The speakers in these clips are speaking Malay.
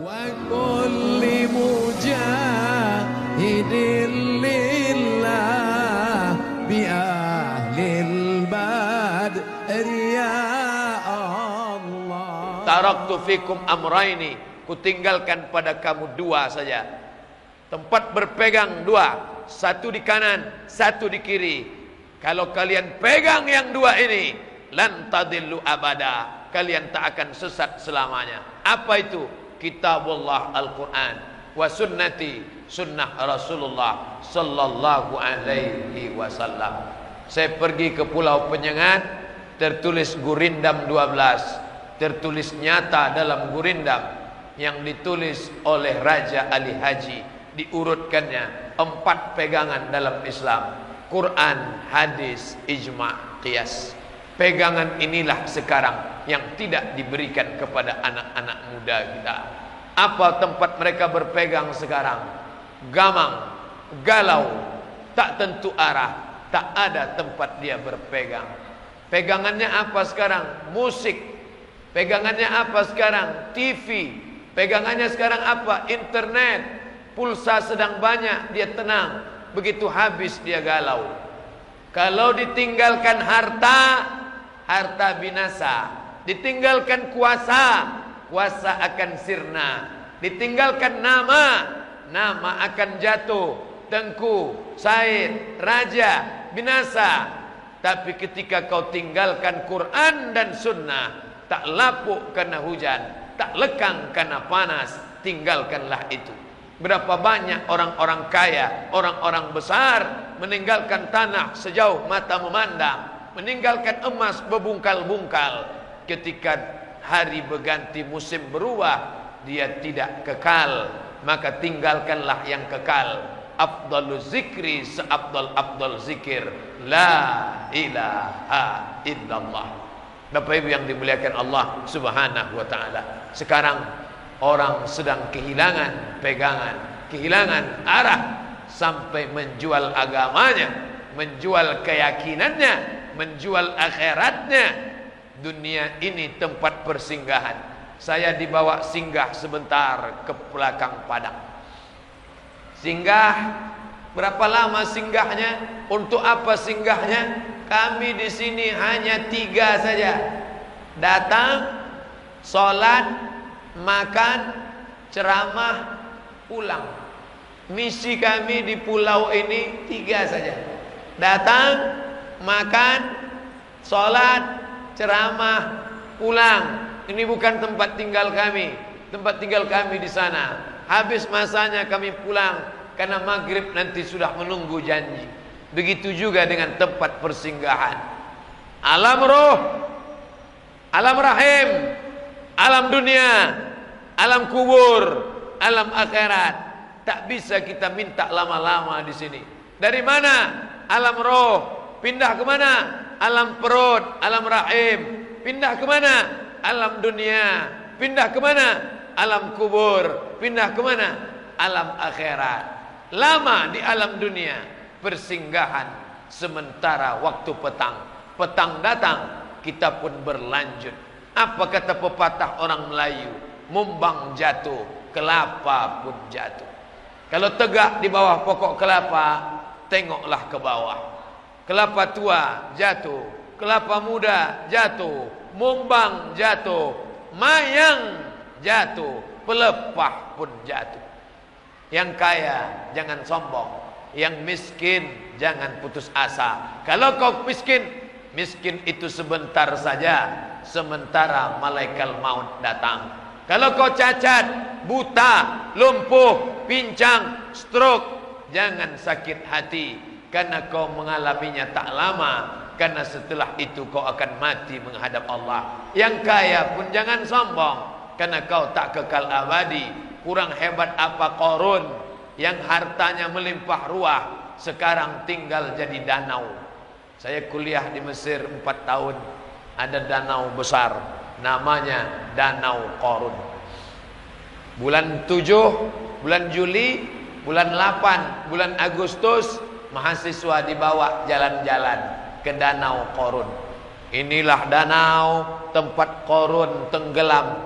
وكل مجاهد لله بأهل البدر يا الله Taraktu fikum amraini. Kutinggalkan pada kamu dua saja. Tempat berpegang dua. Satu di kanan, satu di kiri. Kalau kalian pegang yang dua ini, lan tadillu abada. Kalian tak akan sesat selamanya. Apa itu? Kitabullah Al-Quran wa sunnati sunnah Rasulullah sallallahu alaihi wasallam. Saya pergi ke Pulau Penyengat, tertulis Gurindam 12, tertulis nyata dalam Gurindam yang ditulis oleh Raja Ali Haji diurutkannya empat pegangan dalam Islam Quran, hadis, ijma, qiyas pegangan inilah sekarang yang tidak diberikan kepada anak-anak muda kita. Apa tempat mereka berpegang sekarang? Gamang, galau tak tentu arah tak ada tempat dia berpegang. Pegangannya apa sekarang? Musik. Pegangannya apa sekarang? TV pegangannya sekarang apa? Internet. Pulsa sedang banyak dia tenang. Begitu habis dia galau. Kalau ditinggalkan harta harta binasa. Ditinggalkan kuasa kuasa akan sirna. Ditinggalkan nama nama akan jatuh. Tengku said raja binasa. Tapi ketika kau tinggalkan Quran dan sunnah tak lapuk karena hujan tak lekang karena panas tinggalkanlah itu. Berapa banyak orang-orang kaya, orang-orang besar meninggalkan tanah sejauh mata memandang, meninggalkan emas berbungkal-bungkal ketika hari berganti musim berubah, dia tidak kekal, maka tinggalkanlah yang kekal. Afdalu zikri seabdal abdal zikir la ilaha illallah. Bapak Ibu yang dimuliakan Allah Subhanahu wa taala. Sekarang orang sedang kehilangan pegangan, kehilangan arah sampai menjual agamanya, menjual keyakinannya, menjual akhiratnya. Dunia ini tempat persinggahan. Saya dibawa singgah sebentar ke belakang padang. Singgah berapa lama singgahnya? Untuk apa singgahnya? Kami di sini hanya tiga saja. Datang, solat, makan, ceramah, pulang. Misi kami di pulau ini tiga saja. Datang, makan, sholat, ceramah, pulang. Ini bukan tempat tinggal kami. Tempat tinggal kami di sana. Habis masanya kami pulang. Karena maghrib nanti sudah menunggu janji. Begitu juga dengan tempat persinggahan. Alam roh. Alam rahim alam dunia, alam kubur, alam akhirat. Tak bisa kita minta lama-lama di sini. Dari mana? Alam roh. Pindah ke mana? Alam perut, alam rahim. Pindah ke mana? Alam dunia. Pindah ke mana? Alam kubur. Pindah ke mana? Alam akhirat. Lama di alam dunia. Persinggahan sementara waktu petang. Petang datang, kita pun berlanjut apa kata pepatah orang Melayu? Mumbang jatuh, kelapa pun jatuh. Kalau tegak di bawah pokok kelapa, tengoklah ke bawah. Kelapa tua jatuh, kelapa muda jatuh, mumbang jatuh, mayang jatuh, pelepah pun jatuh. Yang kaya jangan sombong, yang miskin jangan putus asa. Kalau kau miskin, miskin itu sebentar saja. Sementara malaikat maut datang. Kalau kau cacat, buta, lumpuh, pincang, stroke, jangan sakit hati karena kau mengalaminya tak lama. Karena setelah itu kau akan mati menghadap Allah. Yang kaya pun jangan sombong karena kau tak kekal abadi. Kurang hebat apa korun yang hartanya melimpah ruah sekarang tinggal jadi danau. Saya kuliah di Mesir 4 tahun ada danau besar namanya Danau Korun. Bulan 7, bulan Juli, bulan 8, bulan Agustus mahasiswa dibawa jalan-jalan ke Danau Korun. Inilah danau tempat korun tenggelam.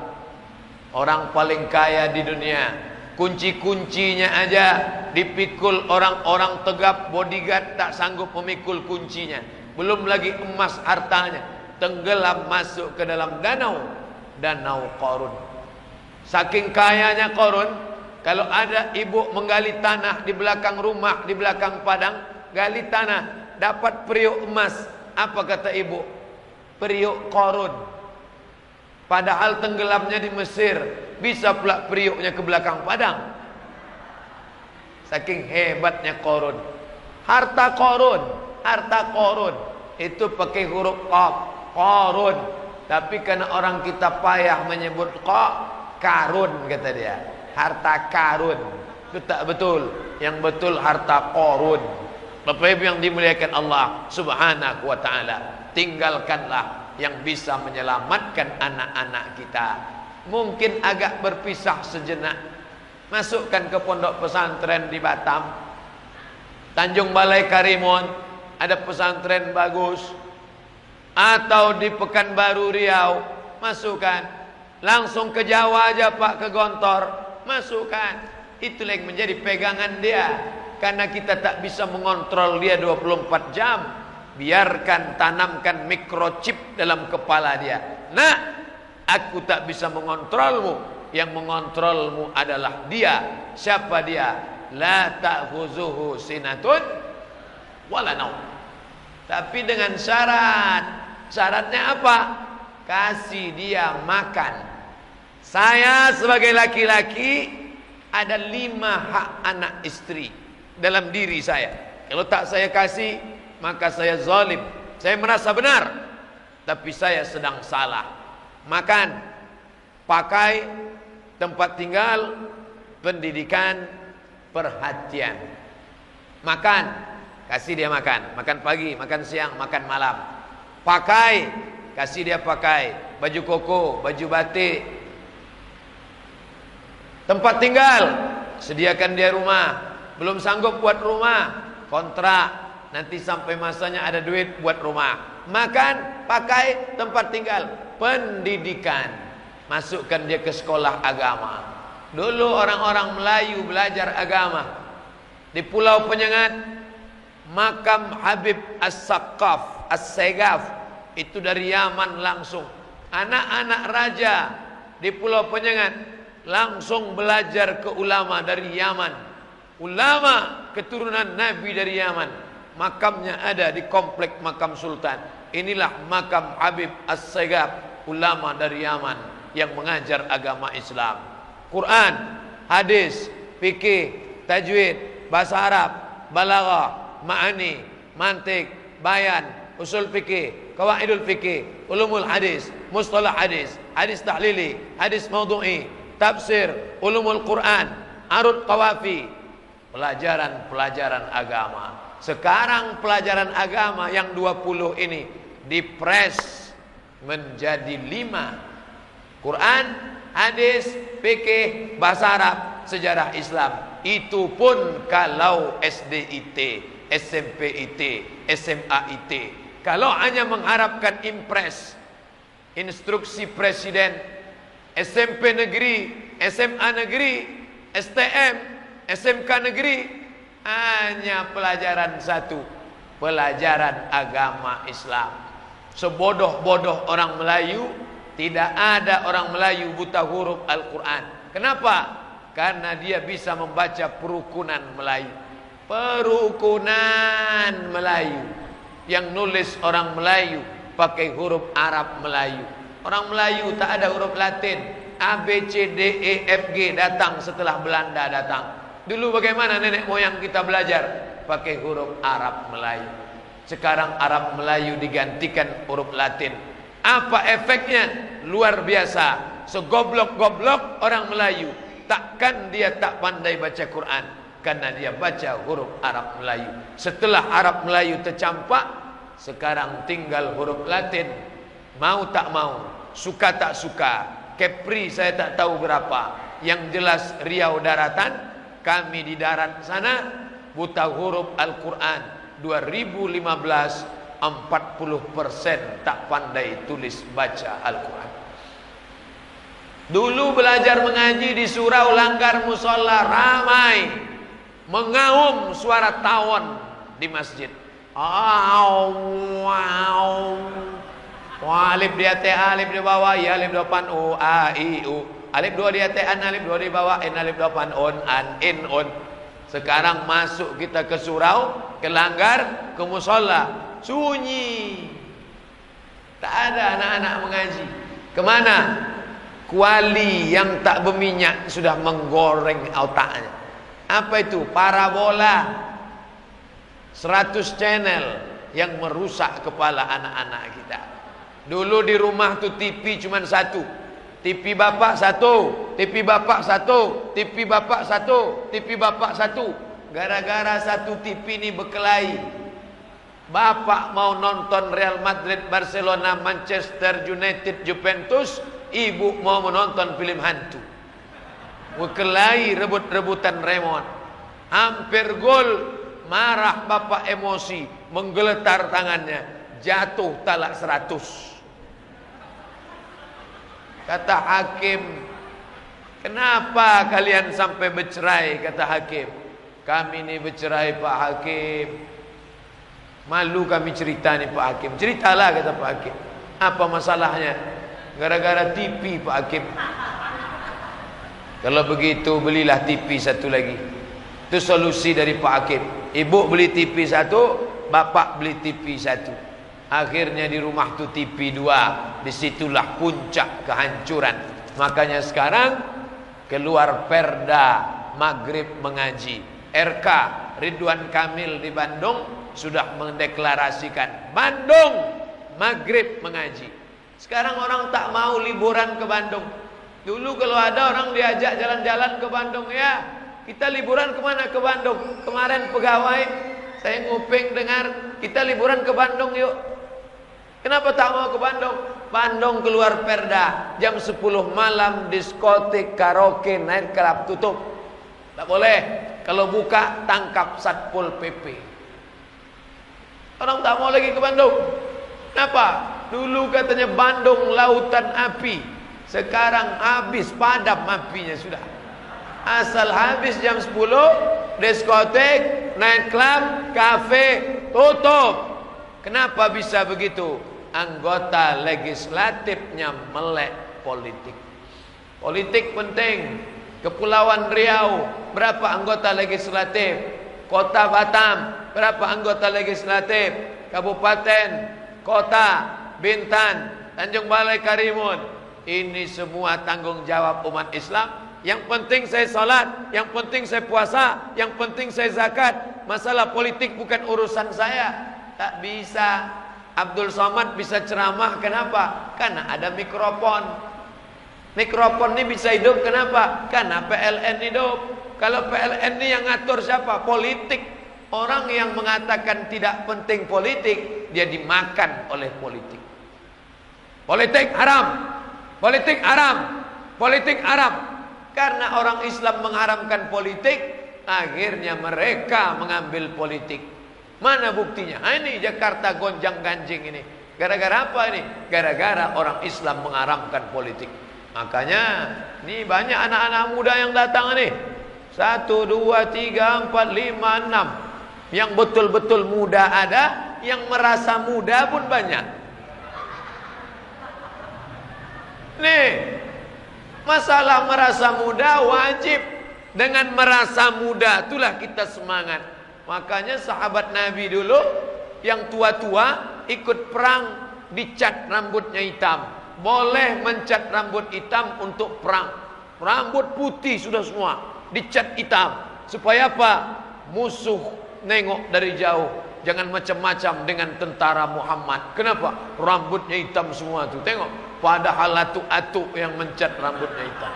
Orang paling kaya di dunia Kunci-kuncinya aja dipikul orang-orang tegap bodyguard tak sanggup memikul kuncinya. Belum lagi emas hartanya tenggelam masuk ke dalam danau danau Qarun. Saking kayanya Qarun, kalau ada ibu menggali tanah di belakang rumah, di belakang padang, gali tanah, dapat periuk emas. Apa kata ibu? Periuk Qarun. Padahal tenggelamnya di Mesir, bisa pula periuknya ke belakang padang. Saking hebatnya korun. Harta korun, harta korun itu pakai huruf qaf, korun. Tapi karena orang kita payah menyebut qaf, karun kata dia. Harta karun. Itu tak betul. Yang betul harta korun. Bapak Ibu yang dimuliakan Allah Subhanahu wa taala, tinggalkanlah yang bisa menyelamatkan anak-anak kita mungkin agak berpisah sejenak masukkan ke pondok pesantren di Batam Tanjung Balai Karimun ada pesantren bagus atau di Pekanbaru Riau masukkan langsung ke Jawa aja Pak ke Gontor masukkan. Itu yang menjadi pegangan dia. Karena kita tak bisa mengontrol dia 24 jam biarkan tanamkan microchip dalam kepala dia. Nah Aku tak bisa mengontrolmu. Yang mengontrolmu adalah dia. Siapa dia? La ta'khuzuhu sinatun Wala naum. Tapi dengan syarat. Syaratnya apa? Kasih dia makan Saya sebagai laki-laki Ada lima hak anak istri Dalam diri saya Kalau tak saya kasih Maka saya zalim Saya merasa benar Tapi saya sedang salah makan, pakai, tempat tinggal, pendidikan, perhatian. Makan, kasih dia makan, makan pagi, makan siang, makan malam. Pakai, kasih dia pakai baju koko, baju batik. Tempat tinggal, sediakan dia rumah. Belum sanggup buat rumah, kontrak. Nanti sampai masanya ada duit buat rumah. Makan, pakai, tempat tinggal. Pendidikan. Masukkan dia ke sekolah agama. Dulu orang-orang Melayu belajar agama. Di pulau penyengat makam Habib As-Saqqaf As-Segaf itu dari Yaman langsung. Anak-anak raja di pulau penyengat langsung belajar ke ulama dari Yaman. Ulama keturunan Nabi dari Yaman. Makamnya ada di komplek makam sultan. Inilah makam Habib As-Segab ulama dari Yaman yang mengajar agama Islam. Quran, hadis, fikih, tajwid, bahasa Arab, balaghah, ma'ani, mantik, bayan, usul fikih, kawaidul fikih, ulumul hadis, mustalah hadis, hadis tahlili, hadis maudhu'i, tafsir, ulumul Quran, arut qawafi, pelajaran-pelajaran agama. Sekarang pelajaran agama yang 20 ini dipres menjadi lima. Quran, hadis, fikih, bahasa Arab, sejarah Islam. Itu pun kalau SDIT, SMPIT, SMAIT kalau hanya mengharapkan impres instruksi presiden SMP negeri, SMA negeri, STM, SMK negeri hanya pelajaran satu pelajaran agama Islam. Sebodoh-bodoh orang Melayu Tidak ada orang Melayu buta huruf Al-Quran. Kenapa? Karena dia bisa membaca perukunan Melayu. Perukunan Melayu. Yang nulis orang Melayu Pakai huruf Arab Melayu Orang Melayu tak ada huruf Latin A, B, C, D, E, F, G datang setelah Belanda datang Dulu bagaimana nenek moyang kita belajar Pakai huruf Arab Melayu sekarang Arab Melayu digantikan huruf Latin. Apa efeknya? Luar biasa. Segoblok-goblok orang Melayu. Takkan dia tak pandai baca Quran. Karena dia baca huruf Arab Melayu. Setelah Arab Melayu tercampak. Sekarang tinggal huruf Latin. Mau tak mau. Suka tak suka. Kepri saya tak tahu berapa. Yang jelas Riau daratan. Kami di darat sana. Buta huruf Al-Quran. 2015 40% tak pandai tulis baca Al-Quran Dulu belajar mengaji di surau langgar musola ramai mengaum suara tawon di masjid. Aw, wow. Alif di atas, alif di bawah, ya alif depan u, a, i, u. Alif dua di atas, an, alif dua di bawah, in, alif depan on, an, in, on. Sekarang masuk kita ke surau, ke langgar, ke musola. Sunyi. Tak ada anak-anak mengaji. Kemana? Kuali yang tak berminyak sudah menggoreng otaknya. Apa itu? Parabola. 100 channel yang merusak kepala anak-anak kita. Dulu di rumah tu TV cuma satu. TV bapak satu, TV bapak satu, TV bapak satu, TV bapak satu. Gara-gara satu TV ni berkelahi. Bapak mau nonton Real Madrid, Barcelona, Manchester United, Juventus, ibu mau menonton film hantu. Berkelahi rebut-rebutan remote. Hampir gol, marah bapak emosi, menggeletar tangannya, jatuh talak seratus. Kata hakim Kenapa kalian sampai bercerai? Kata hakim Kami ni bercerai Pak Hakim. Malu kami cerita ni Pak Hakim. Ceritalah kata Pak Hakim. Apa masalahnya? Gara-gara TV Pak Hakim. Kalau begitu belilah TV satu lagi. Itu solusi dari Pak Hakim. Ibu beli TV satu Bapak beli TV satu Akhirnya di rumah tu TV dua. Di situlah puncak kehancuran. Makanya sekarang Keluar perda Maghrib mengaji. RK Ridwan Kamil di Bandung Sudah mendeklarasikan Bandung Maghrib mengaji. Sekarang orang tak mau liburan ke Bandung. Dulu kalau ada orang diajak jalan-jalan ke Bandung Ya kita liburan ke mana ke Bandung? Kemarin pegawai Saya nguping dengar Kita liburan ke Bandung yuk Kenapa tak mau ke Bandung? Bandung keluar perda jam 10 malam diskotik, karaoke, night club tutup. Tak boleh. Kalau buka tangkap Satpol PP. Orang tak mau lagi ke Bandung. Kenapa? Dulu katanya Bandung lautan api. Sekarang habis padam apinya sudah. Asal habis jam 10 diskotik, night club, kafe tutup. Kenapa bisa begitu? Anggota legislatifnya melek politik. Politik penting. Kepulauan Riau berapa anggota legislatif? Kota Batam berapa anggota legislatif? Kabupaten, kota, Bintan, Tanjung Balai Karimun. Ini semua tanggung jawab umat Islam. Yang penting saya salat, yang penting saya puasa, yang penting saya zakat. Masalah politik bukan urusan saya. Tak bisa Abdul Somad bisa ceramah kenapa? Karena ada mikrofon. Mikrofon ini bisa hidup kenapa? Karena PLN hidup. Kalau PLN ini yang ngatur siapa? Politik. Orang yang mengatakan tidak penting politik, dia dimakan oleh politik. Politik haram. Politik haram. Politik haram. Karena orang Islam mengharamkan politik, akhirnya mereka mengambil politik. Mana buktinya? Ha, ini Jakarta gonjang ganjing ini. Gara-gara apa ini? Gara-gara orang Islam mengaramkan politik. Makanya ini banyak anak-anak muda yang datang ini. Satu, dua, tiga, empat, lima, enam. Yang betul-betul muda ada. Yang merasa muda pun banyak. Nih. Masalah merasa muda wajib. Dengan merasa muda itulah kita semangat. Makanya sahabat Nabi dulu yang tua-tua ikut perang dicat rambutnya hitam. Boleh mencat rambut hitam untuk perang. Rambut putih sudah semua dicat hitam. Supaya apa? Musuh nengok dari jauh. Jangan macam-macam dengan tentara Muhammad. Kenapa? Rambutnya hitam semua tu. Tengok. Padahal atuk-atuk yang mencat rambutnya hitam.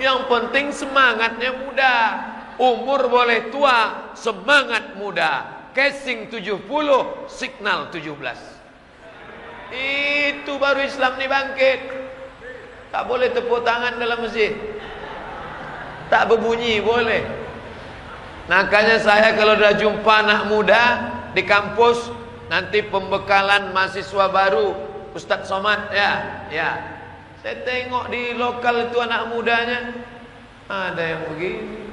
Yang penting semangatnya mudah. Umur boleh tua, semangat muda. Casing 70, signal 17. Itu baru Islam ni bangkit. Tak boleh tepuk tangan dalam masjid. Tak berbunyi boleh. Makanya saya kalau dah jumpa anak muda di kampus, nanti pembekalan mahasiswa baru, Ustaz Somad ya, ya. Saya tengok di lokal itu anak mudanya ada yang begini.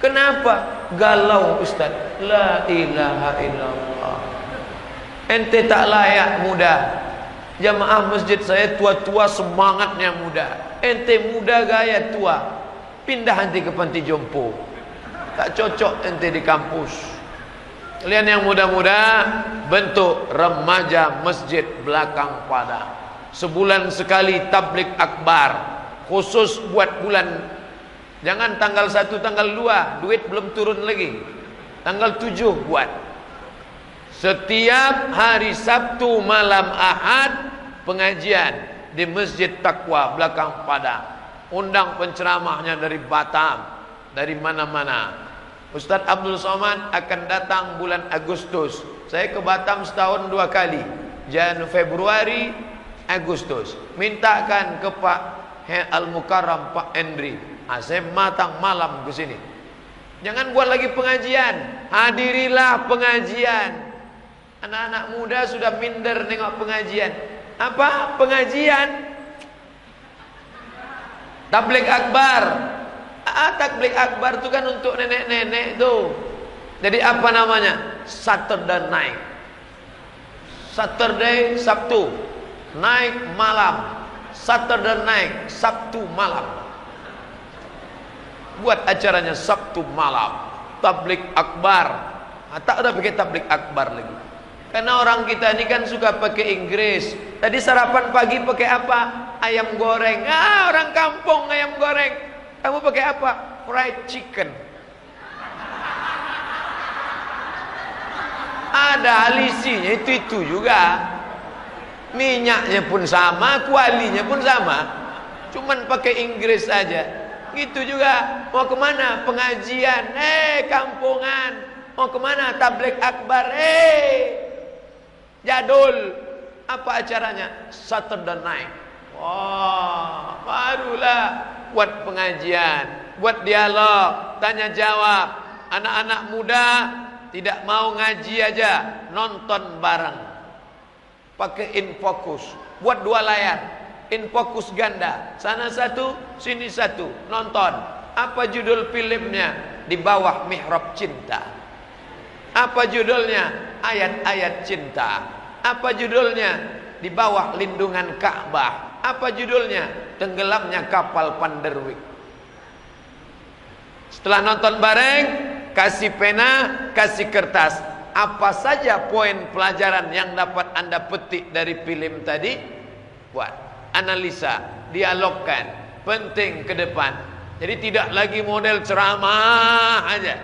Kenapa? Galau Ustaz. La ilaha illallah. Ente tak layak muda. Jamaah masjid saya tua-tua semangatnya muda. Ente muda gaya tua. Pindah nanti ke panti jompo. Tak cocok ente di kampus. Kalian yang muda-muda bentuk remaja masjid belakang pada. Sebulan sekali tablik akbar. Khusus buat bulan Jangan tanggal 1, tanggal 2 Duit belum turun lagi. Tanggal 7 buat. Setiap hari Sabtu malam Ahad Pengajian Di Masjid Taqwa belakang Padang. Undang penceramahnya dari Batam Dari mana-mana. Ustaz Abdul Somad akan datang bulan Agustus. Saya ke Batam setahun dua kali. Jan Februari Agustus. Mintakan ke Pak Al-Mukarram Pak Endri Ha, saya matang malam ke sini. Jangan buat lagi pengajian. Hadirilah pengajian. Anak-anak muda sudah minder tengok pengajian. Apa? Pengajian. Tablik akbar. Ah, tablik akbar itu kan untuk nenek-nenek tu. Jadi apa namanya? Saturday night. Saturday Sabtu. Naik malam. Saturday night Sabtu malam buat acaranya Sabtu malam. Tablik akbar. Ha, tak ada pakai tablik akbar lagi. Karena orang kita ini kan suka pakai Inggris. Tadi sarapan pagi pakai apa? Ayam goreng. Ah orang kampung ayam goreng. Kamu pakai apa? Fried chicken. Ada alisinya itu itu juga. Minyaknya pun sama kualinya pun sama. Cuman pakai Inggris saja Gitu juga. Mau ke mana? Pengajian. Eh, kampungan. Mau ke mana? Tablik akbar. Eh. Jadul. Apa acaranya? Saturday night. Wah, barulah buat pengajian, buat dialog, tanya jawab. Anak-anak muda tidak mau ngaji aja, nonton bareng. Pakai infokus, buat dua layar in fokus ganda. Sana satu sini satu. Nonton. Apa judul filmnya? Di bawah mihrab cinta. Apa judulnya? Ayat-ayat cinta. Apa judulnya? Di bawah lindungan Ka'bah. Apa judulnya? Tenggelamnya kapal Panderwik. Setelah nonton bareng kasih pena kasih kertas. Apa saja poin pelajaran yang dapat anda petik dari film tadi? Buat analisa, dialogkan, penting ke depan. Jadi tidak lagi model ceramah aja.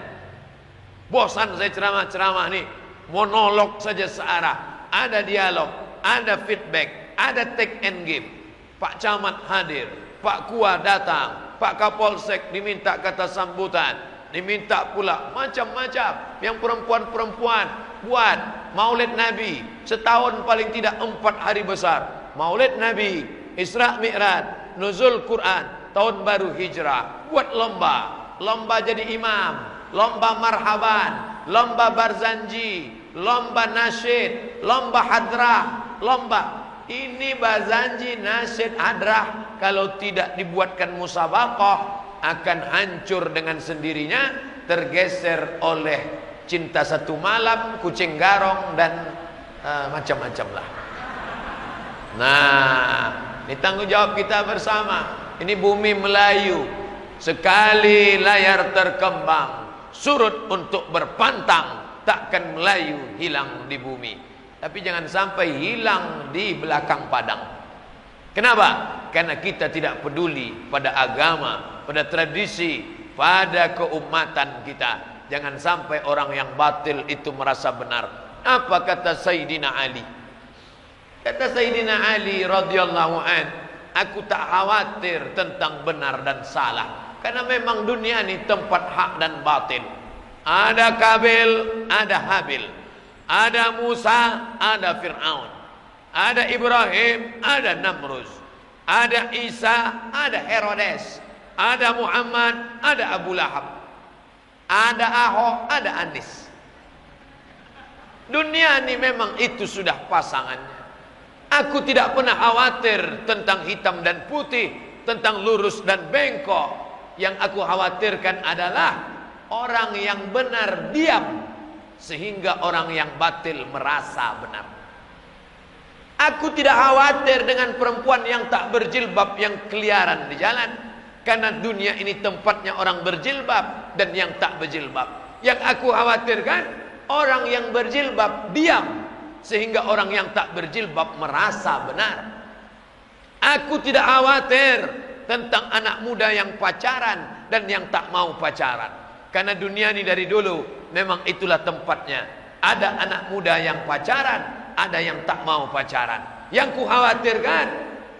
Bosan saya ceramah-ceramah nih, monolog saja searah. Ada dialog, ada feedback, ada take and give. Pak Camat hadir, Pak Kua datang, Pak Kapolsek diminta kata sambutan, diminta pula macam-macam yang perempuan-perempuan buat maulid Nabi setahun paling tidak empat hari besar. Maulid Nabi Isra Mi'raj, nuzul Quran, tahun baru hijrah, buat lomba, lomba jadi imam, lomba marhaban, lomba barzanji, lomba nasyid, lomba hadrah, lomba. Ini barzanji, nasyid, hadrah kalau tidak dibuatkan musabaqah akan hancur dengan sendirinya tergeser oleh cinta satu malam, kucing garong dan uh, macam-macam lah. Nah, ini tanggungjawab kita bersama. Ini bumi Melayu. Sekali layar terkembang, surut untuk berpantang, takkan Melayu hilang di bumi. Tapi jangan sampai hilang di belakang padang. Kenapa? Karena kita tidak peduli pada agama, pada tradisi, pada keumatan kita. Jangan sampai orang yang batil itu merasa benar. Apa kata Sayyidina Ali? Kata Sayyidina Ali radhiyallahu an, aku tak khawatir tentang benar dan salah. Karena memang dunia ini tempat hak dan batin. Ada Kabil, ada Habil. Ada Musa, ada Fir'aun. Ada Ibrahim, ada Namrus. Ada Isa, ada Herodes. Ada Muhammad, ada Abu Lahab. Ada Ahok, ada Anis. Dunia ini memang itu sudah pasangannya. Aku tidak pernah khawatir tentang hitam dan putih, tentang lurus dan bengkok. Yang aku khawatirkan adalah orang yang benar diam sehingga orang yang batil merasa benar. Aku tidak khawatir dengan perempuan yang tak berjilbab yang keliaran di jalan karena dunia ini tempatnya orang berjilbab dan yang tak berjilbab. Yang aku khawatirkan orang yang berjilbab diam sehingga orang yang tak berjilbab merasa benar. Aku tidak khawatir tentang anak muda yang pacaran dan yang tak mau pacaran. Karena dunia ini dari dulu memang itulah tempatnya. Ada anak muda yang pacaran, ada yang tak mau pacaran. Yang ku khawatirkan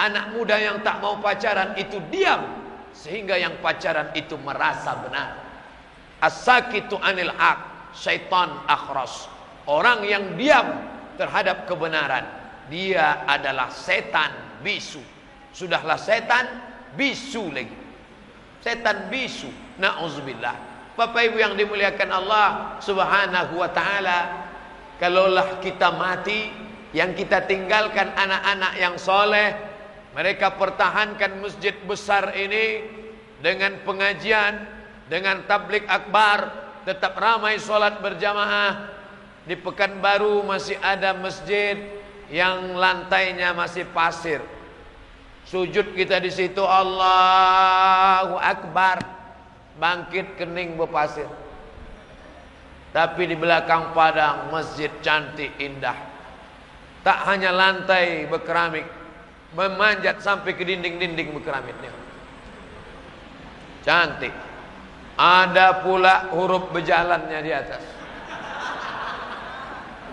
anak muda yang tak mau pacaran itu diam sehingga yang pacaran itu merasa benar. As-sakitu anil haq, syaitan akhras. Orang yang diam terhadap kebenaran. Dia adalah setan bisu. Sudahlah setan bisu lagi. Setan bisu. Naudzubillah. Bapak Ibu yang dimuliakan Allah Subhanahu wa taala kalaulah kita mati yang kita tinggalkan anak-anak yang soleh mereka pertahankan masjid besar ini dengan pengajian dengan tablik akbar tetap ramai solat berjamaah di Pekanbaru masih ada masjid yang lantainya masih pasir. Sujud kita di situ Allahu Akbar. Bangkit kening berpasir. Tapi di belakang padang masjid cantik indah. Tak hanya lantai berkeramik, memanjat sampai ke dinding-dinding berkeramiknya. Cantik. Ada pula huruf berjalannya di atas.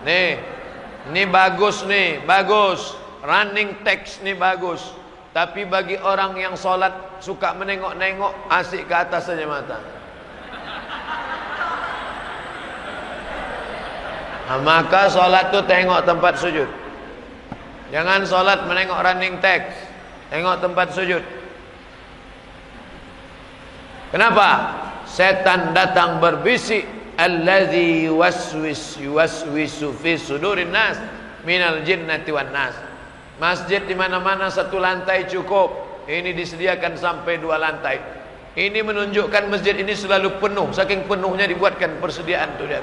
Nih, ini bagus nih, bagus. Running text nih bagus. Tapi bagi orang yang solat suka menengok-nengok, asik ke atas saja mata. Nah, maka solat tu tengok tempat sujud. Jangan solat menengok running text. Tengok tempat sujud. Kenapa? Setan datang berbisik alladhi waswis yuwaswisu fi sudurin nas minal jinnati wan nas masjid di mana-mana satu lantai cukup. Ini disediakan sampai dua lantai. Ini menunjukkan masjid ini selalu penuh. Saking penuhnya dibuatkan persediaan tu dia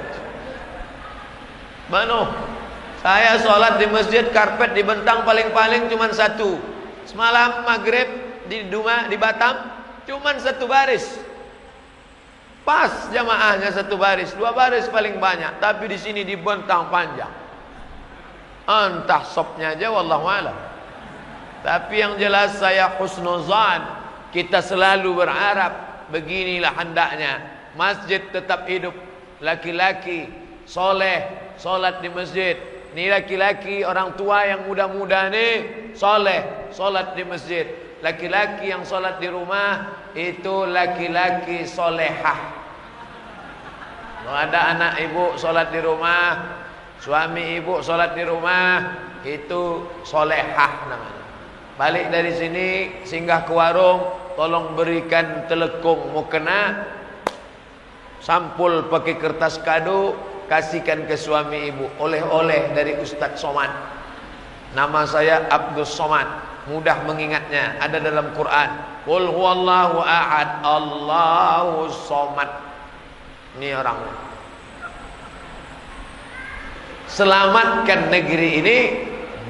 penuh saya solat di masjid karpet dibentang paling-paling cuma satu. Semalam maghrib di Duma di Batam cuma satu baris Pas jamaahnya satu baris, dua baris paling banyak, tapi di sini dibentang panjang. Entah sopnya aja wallahu a'lam. Tapi yang jelas saya husnuzan, kita selalu berharap beginilah hendaknya masjid tetap hidup. Laki-laki soleh solat di masjid. Ni laki-laki orang tua yang muda-muda ni soleh solat di masjid. Laki-laki yang solat di rumah itu laki-laki solehah. Kalau ada anak ibu solat di rumah, suami ibu solat di rumah, itu solehah namanya. Balik dari sini, singgah ke warung, tolong berikan telekung mukena, sampul pakai kertas kado, kasihkan ke suami ibu. Oleh-oleh dari Ustaz Somad. Nama saya Abdul Somad. Mudah mengingatnya. Ada dalam Quran. Qul huwallahu ahad. Allahu somad. Ini orang Selamatkan negeri ini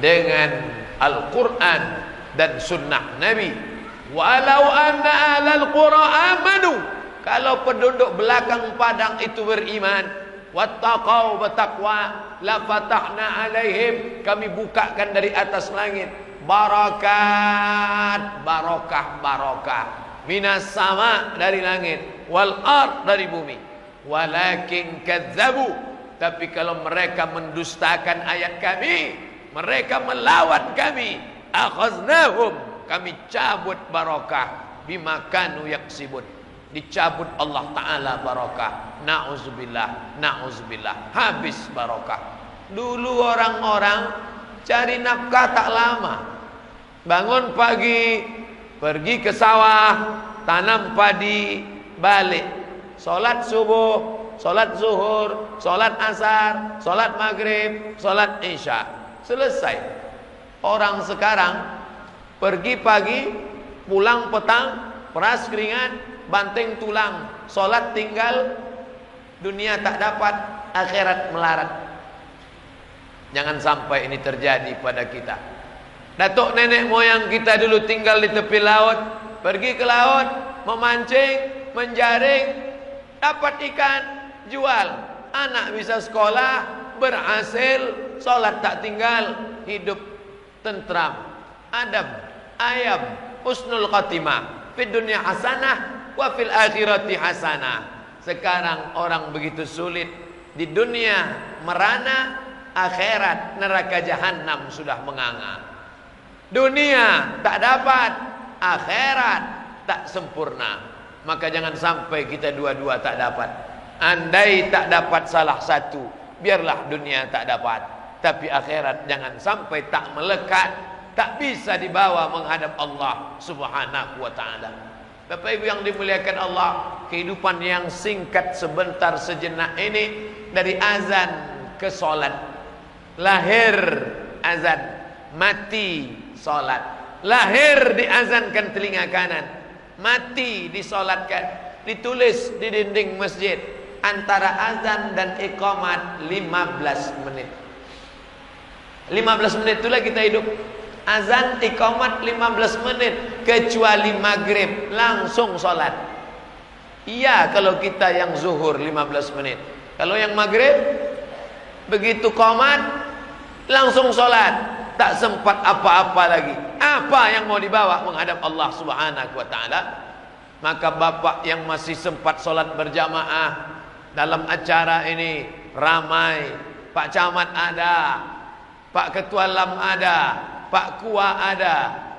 Dengan Al-Quran Dan sunnah Nabi Walau anna ahlal qura amanu Kalau penduduk belakang padang itu beriman Wattaqau bertakwa La fatahna alaihim Kami bukakan dari atas langit Barakat Barakah Barakah Minas sama dari langit Wal ard dari bumi. Walakin kadzabu. Tapi kalau mereka mendustakan ayat kami mereka melawan kami akhaznahum. Kami cabut barakah bima kanu yaksibun. Dicabut Allah taala barakah nauzubillah nauzubillah habis barakah dulu orang-orang cari nafkah tak lama bangun pagi pergi ke sawah tanam padi balik Solat subuh, solat zuhur, solat asar, solat maghrib, solat isya. Selesai. Orang sekarang pergi pagi, pulang petang, peras keringat, banting tulang, solat tinggal, dunia tak dapat, akhirat melarat. Jangan sampai ini terjadi pada kita. Datuk nenek moyang kita dulu tinggal di tepi laut, pergi ke laut, memancing, menjaring, dapat ikan, jual. Anak bisa sekolah, berhasil, solat tak tinggal, hidup tentram, adab, ayam, husnul khatimah, fid dunia hasanah, wa fil akhirati hasanah. Sekarang orang begitu sulit di dunia merana, akhirat neraka jahanam sudah menganga. Dunia tak dapat, akhirat tak sempurna. Maka jangan sampai kita dua-dua tak dapat. Andai tak dapat salah satu, biarlah dunia tak dapat. Tapi akhirat jangan sampai tak melekat, tak bisa dibawa menghadap Allah Subhanahu wa taala. Bapak Ibu yang dimuliakan Allah, kehidupan yang singkat sebentar sejenak ini dari azan ke solat. Lahir azan, mati solat. Lahir diazankan telinga kanan, mati disolatkan. Ditulis di dinding masjid antara azan dan iqamat 15 menit. 15 menit itulah kita hidup. Azan iqamat 15 menit kecuali maghrib langsung solat. Iya kalau kita yang zuhur 15 menit. Kalau yang maghrib begitu qomat langsung solat tak sempat apa-apa lagi. Apa yang mau dibawa menghadap Allah Subhanahu wa taala? Maka bapak yang masih sempat solat berjamaah dalam acara ini ramai. Pak Camat ada, Pak Ketua Lam ada, Pak Kua ada,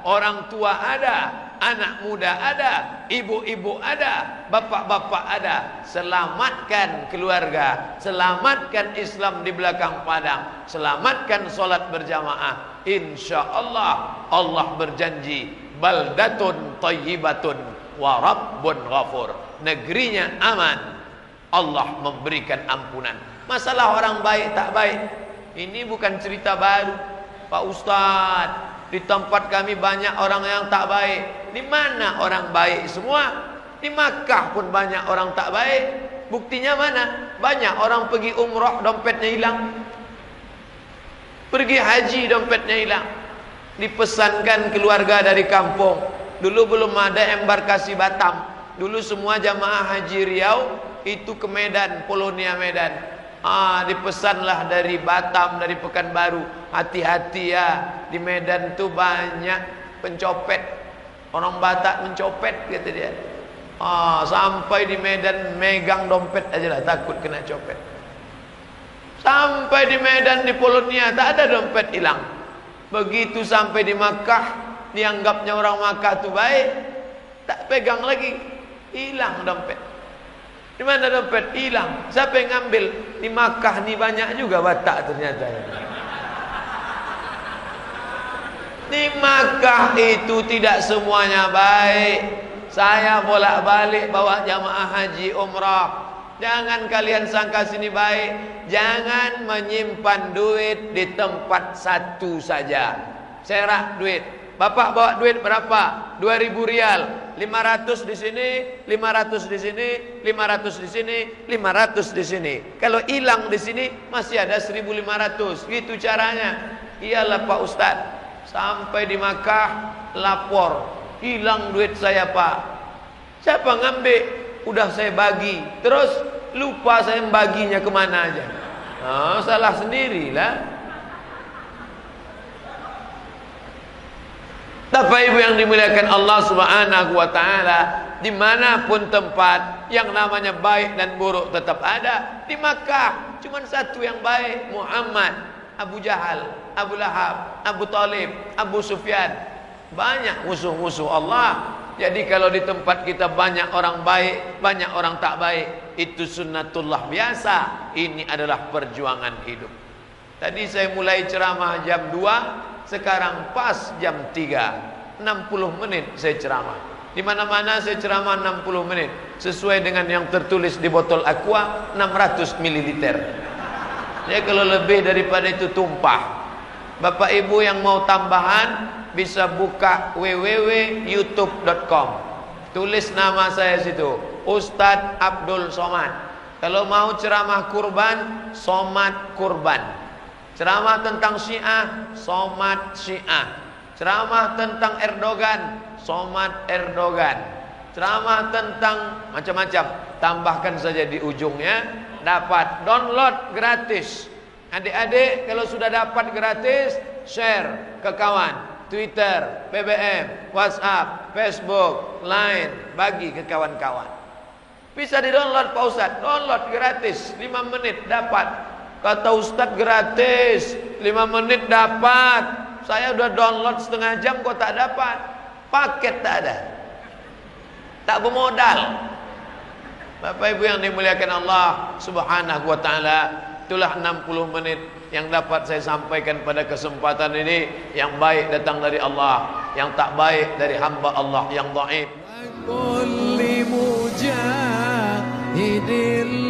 orang tua ada, anak muda ada, ibu-ibu ada, bapak-bapak ada. Selamatkan keluarga, selamatkan Islam di belakang padang, selamatkan solat berjamaah. Insya Allah Allah berjanji baldatun tayyibatun wa rabbun ghafur. Negerinya aman. Allah memberikan ampunan. Masalah orang baik tak baik. Ini bukan cerita baru. Pak Ustaz, di tempat kami banyak orang yang tak baik. Di mana orang baik semua? Di Makkah pun banyak orang tak baik. Buktinya mana? Banyak orang pergi umrah dompetnya hilang. Pergi haji dompetnya hilang. Dipesankan keluarga dari kampung. Dulu belum ada embarkasi Batam. Dulu semua jamaah haji Riau itu ke Medan, Polonia Medan. Ah, dipesanlah dari Batam, dari Pekanbaru. Hati-hati ya, di Medan tu banyak pencopet. Orang Batak mencopet kata dia. Ah, sampai di Medan megang dompet aja lah, takut kena copet. Sampai di Medan di Polonia tak ada dompet hilang. Begitu sampai di Makkah, dianggapnya orang Makkah tu baik, tak pegang lagi, hilang dompet. Di mana dompet? Hilang. Siapa yang ngambil? Di Makkah ni banyak juga Batak ternyata. Di Makkah itu tidak semuanya baik. Saya bolak-balik bawa jamaah haji umrah. Jangan kalian sangka sini baik. Jangan menyimpan duit di tempat satu saja. Serak duit. Bapak bawa duit berapa? 2000 rial. 500 di sini, 500 di sini, 500 di sini, 500 di sini. Kalau hilang di sini masih ada 1500. Gitu caranya. Iyalah Pak Ustaz. Sampai di Makkah lapor, hilang duit saya Pak. Siapa ngambil? Udah saya bagi. Terus lupa saya baginya kemana aja. Oh, salah sendirilah. Bapak Ibu yang dimuliakan Allah Subhanahu wa taala, dimanapun tempat yang namanya baik dan buruk tetap ada. Di Makkah cuma satu yang baik, Muhammad, Abu Jahal, Abu Lahab, Abu Talib, Abu Sufyan. Banyak musuh-musuh Allah. Jadi kalau di tempat kita banyak orang baik, banyak orang tak baik, itu sunnatullah biasa. Ini adalah perjuangan hidup. Tadi saya mulai ceramah jam 2 sekarang pas jam 3 60 menit saya ceramah di mana-mana saya ceramah 60 menit sesuai dengan yang tertulis di botol aqua 600 ml ya kalau lebih daripada itu tumpah Bapak Ibu yang mau tambahan bisa buka www.youtube.com. Tulis nama saya situ, Ustadz Abdul Somad. Kalau mau ceramah kurban, Somad Kurban. Ceramah tentang Syiah, Somad Syiah. Ceramah tentang Erdogan, Somad Erdogan. Ceramah tentang macam-macam. Tambahkan saja di ujungnya dapat download gratis. Adik-adik kalau sudah dapat gratis share ke kawan, Twitter, BBM, WhatsApp, Facebook, Line, bagi ke kawan-kawan. Bisa di-download Pak Ustaz, download gratis 5 menit dapat. Kata Ustaz gratis 5 menit dapat. Saya udah download setengah jam kok tak dapat. Paket tak ada. tak bermodal. Bapak Ibu yang dimuliakan Allah Subhanahu wa taala itulah 60 menit yang dapat saya sampaikan pada kesempatan ini. Yang baik datang dari Allah yang tak baik dari hamba Allah yang dhaif. Mujahidin.